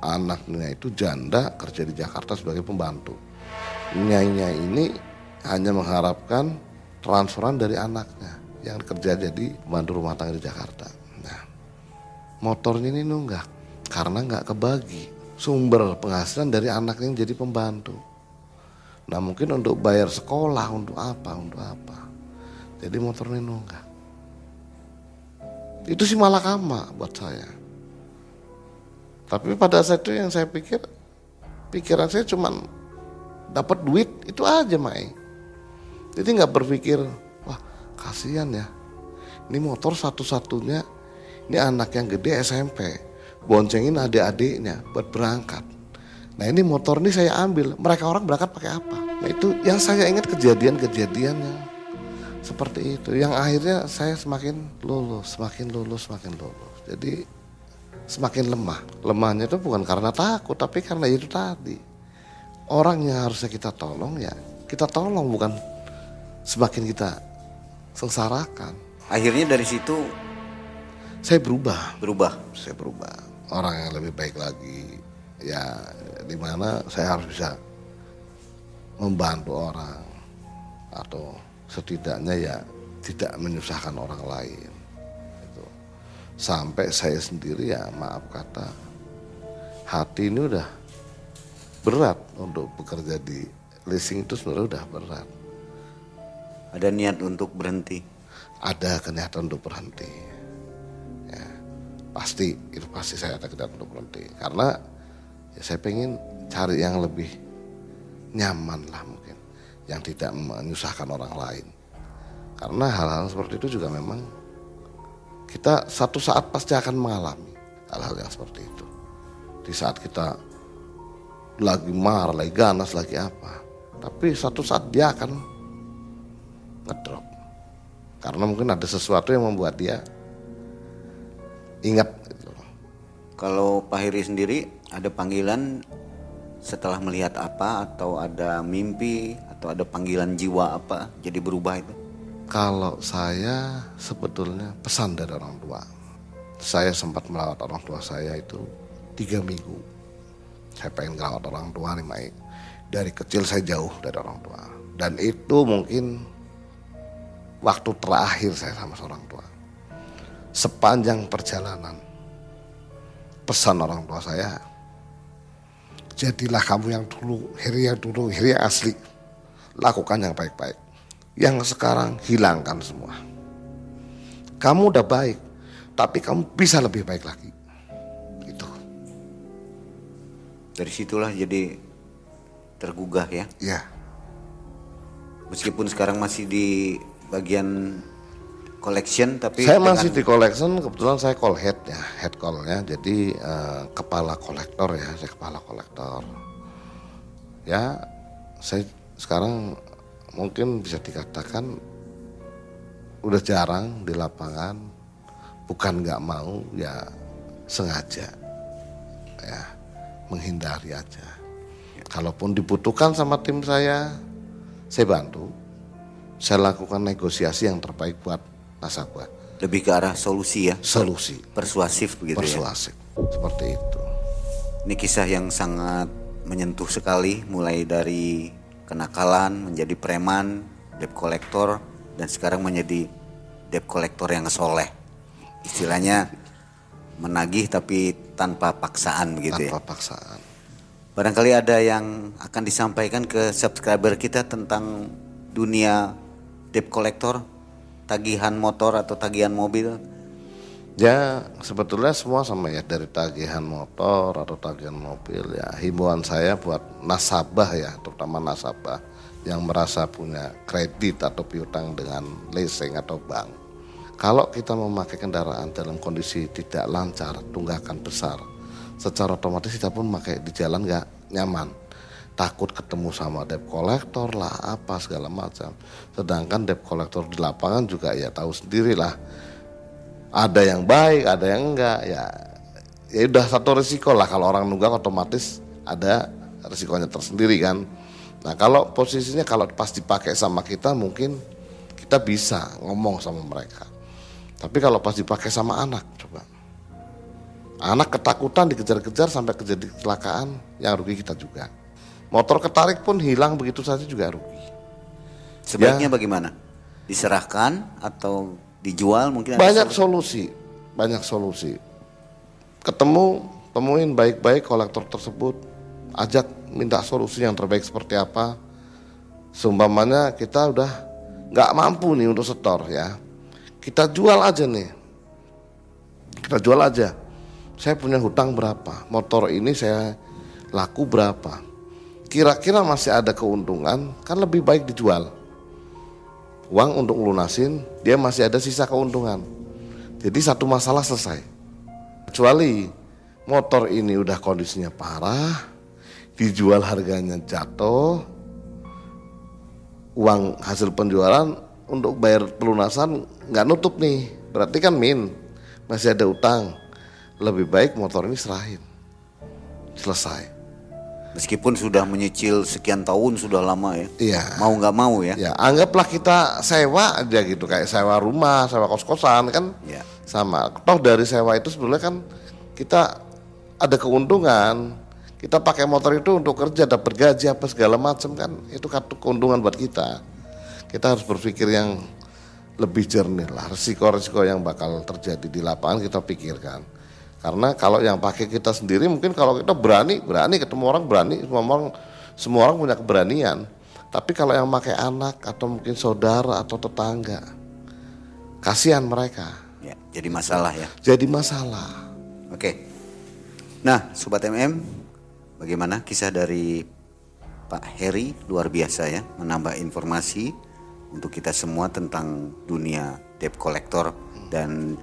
Anaknya itu janda kerja di Jakarta sebagai pembantu. Nyai nyai ini hanya mengharapkan transferan dari anaknya yang kerja jadi pembantu rumah tangga di Jakarta motornya ini nunggak karena nggak kebagi sumber penghasilan dari anaknya yang jadi pembantu. Nah mungkin untuk bayar sekolah untuk apa untuk apa. Jadi motornya nunggak. Itu sih malah kama buat saya. Tapi pada saat itu yang saya pikir pikiran saya cuma dapat duit itu aja Mai. Jadi nggak berpikir wah kasihan ya. Ini motor satu-satunya ini anak yang gede SMP, boncengin adik-adiknya buat berangkat. Nah ini motor ini saya ambil, mereka orang berangkat pakai apa? Nah itu yang saya ingat kejadian-kejadian yang seperti itu. Yang akhirnya saya semakin lulus, semakin lulus, semakin lulus. Jadi semakin lemah. Lemahnya itu bukan karena takut, tapi karena itu tadi. Orang yang harusnya kita tolong ya kita tolong bukan semakin kita sengsarakan. Akhirnya dari situ saya berubah. Berubah? Saya berubah. Orang yang lebih baik lagi. Ya di mana saya harus bisa membantu orang. Atau setidaknya ya tidak menyusahkan orang lain. Itu. Sampai saya sendiri ya maaf kata hati ini udah berat untuk bekerja di leasing itu sebenarnya udah berat ada niat untuk berhenti? Ada kenyataan untuk berhenti. Pasti itu pasti saya ada kedatangan untuk berhenti. Karena ya saya pengen cari yang lebih nyaman lah mungkin. Yang tidak menyusahkan orang lain. Karena hal-hal seperti itu juga memang kita satu saat pasti akan mengalami hal-hal yang seperti itu. Di saat kita lagi marah, lagi ganas, lagi apa. Tapi satu saat dia akan ngedrop karena mungkin ada sesuatu yang membuat dia ingat. Gitu. Kalau Pak Heri sendiri ada panggilan setelah melihat apa atau ada mimpi atau ada panggilan jiwa apa jadi berubah itu? Kalau saya sebetulnya pesan dari orang tua. Saya sempat merawat orang tua saya itu tiga minggu. Saya pengen merawat orang tua nih Mai. Dari kecil saya jauh dari orang tua. Dan itu mungkin waktu terakhir saya sama seorang tua sepanjang perjalanan. Pesan orang tua saya, jadilah kamu yang dulu, Heri yang dulu, Heri yang asli. Lakukan yang baik-baik. Yang sekarang hilangkan semua. Kamu udah baik, tapi kamu bisa lebih baik lagi. Itu. Dari situlah jadi tergugah ya? Iya. Meskipun sekarang masih di bagian collection tapi saya masih di collection kebetulan saya call head ya head callnya. Jadi uh, kepala kolektor ya saya kepala kolektor. Ya saya sekarang mungkin bisa dikatakan udah jarang di lapangan. Bukan nggak mau ya sengaja ya menghindari aja. Kalaupun dibutuhkan sama tim saya saya bantu saya lakukan negosiasi yang terbaik buat nasabah. Lebih ke arah solusi ya? Solusi. Persuasif begitu Persuasif. ya? Persuasif, seperti itu. Ini kisah yang sangat menyentuh sekali, mulai dari kenakalan, menjadi preman, debt collector, dan sekarang menjadi debt collector yang soleh. Istilahnya menagih tapi tanpa paksaan begitu tanpa ya? Tanpa paksaan. Barangkali ada yang akan disampaikan ke subscriber kita tentang dunia debt collector tagihan motor atau tagihan mobil? Ya sebetulnya semua sama ya dari tagihan motor atau tagihan mobil ya himbauan saya buat nasabah ya terutama nasabah yang merasa punya kredit atau piutang dengan leasing atau bank. Kalau kita memakai kendaraan dalam kondisi tidak lancar, tunggakan besar, secara otomatis kita pun memakai di jalan nggak nyaman. Takut ketemu sama debt collector lah apa segala macam. Sedangkan debt collector di lapangan juga ya tahu sendiri lah. Ada yang baik, ada yang enggak ya. Ya udah satu risiko lah kalau orang nunggak otomatis ada risikonya tersendiri kan. Nah kalau posisinya kalau pas dipakai sama kita mungkin kita bisa ngomong sama mereka. Tapi kalau pas dipakai sama anak coba. Anak ketakutan dikejar-kejar sampai kejadian kecelakaan yang rugi kita juga. Motor ketarik pun hilang begitu saja juga rugi. Sebaiknya ya, bagaimana? Diserahkan atau dijual mungkin? Banyak solusi, banyak solusi. Ketemu, temuin baik-baik kolektor tersebut, ajak minta solusi yang terbaik seperti apa. Seumpamanya kita udah nggak mampu nih untuk setor ya, kita jual aja nih. Kita jual aja. Saya punya hutang berapa? Motor ini saya laku berapa? Kira-kira masih ada keuntungan, kan lebih baik dijual. Uang untuk lunasin, dia masih ada sisa keuntungan. Jadi satu masalah selesai. Kecuali motor ini udah kondisinya parah, dijual harganya jatuh, uang hasil penjualan untuk bayar pelunasan nggak nutup nih, berarti kan min, masih ada utang. Lebih baik motor ini serahin, selesai. Meskipun sudah menyicil sekian tahun sudah lama ya. Iya. Mau nggak mau ya. Ya, anggaplah kita sewa aja gitu kayak sewa rumah, sewa kos-kosan kan. Iya. Sama. Toh dari sewa itu sebenarnya kan kita ada keuntungan. Kita pakai motor itu untuk kerja, dapat gaji apa segala macam kan. Itu kartu keuntungan buat kita. Kita harus berpikir yang lebih jernih lah. Risiko-risiko yang bakal terjadi di lapangan kita pikirkan karena kalau yang pakai kita sendiri mungkin kalau kita berani, berani ketemu orang berani, semua orang semua orang punya keberanian. Tapi kalau yang pakai anak atau mungkin saudara atau tetangga, kasihan mereka. Ya, jadi masalah ya. Jadi masalah. Oke. Nah, sobat MM, bagaimana kisah dari Pak Heri luar biasa ya, menambah informasi untuk kita semua tentang dunia debt collector dan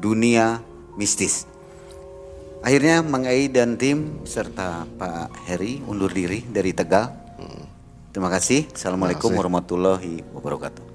dunia mistis. Akhirnya Mang Ai dan tim serta Pak Heri undur diri dari Tegal. Terima kasih. Assalamualaikum warahmatullahi wabarakatuh.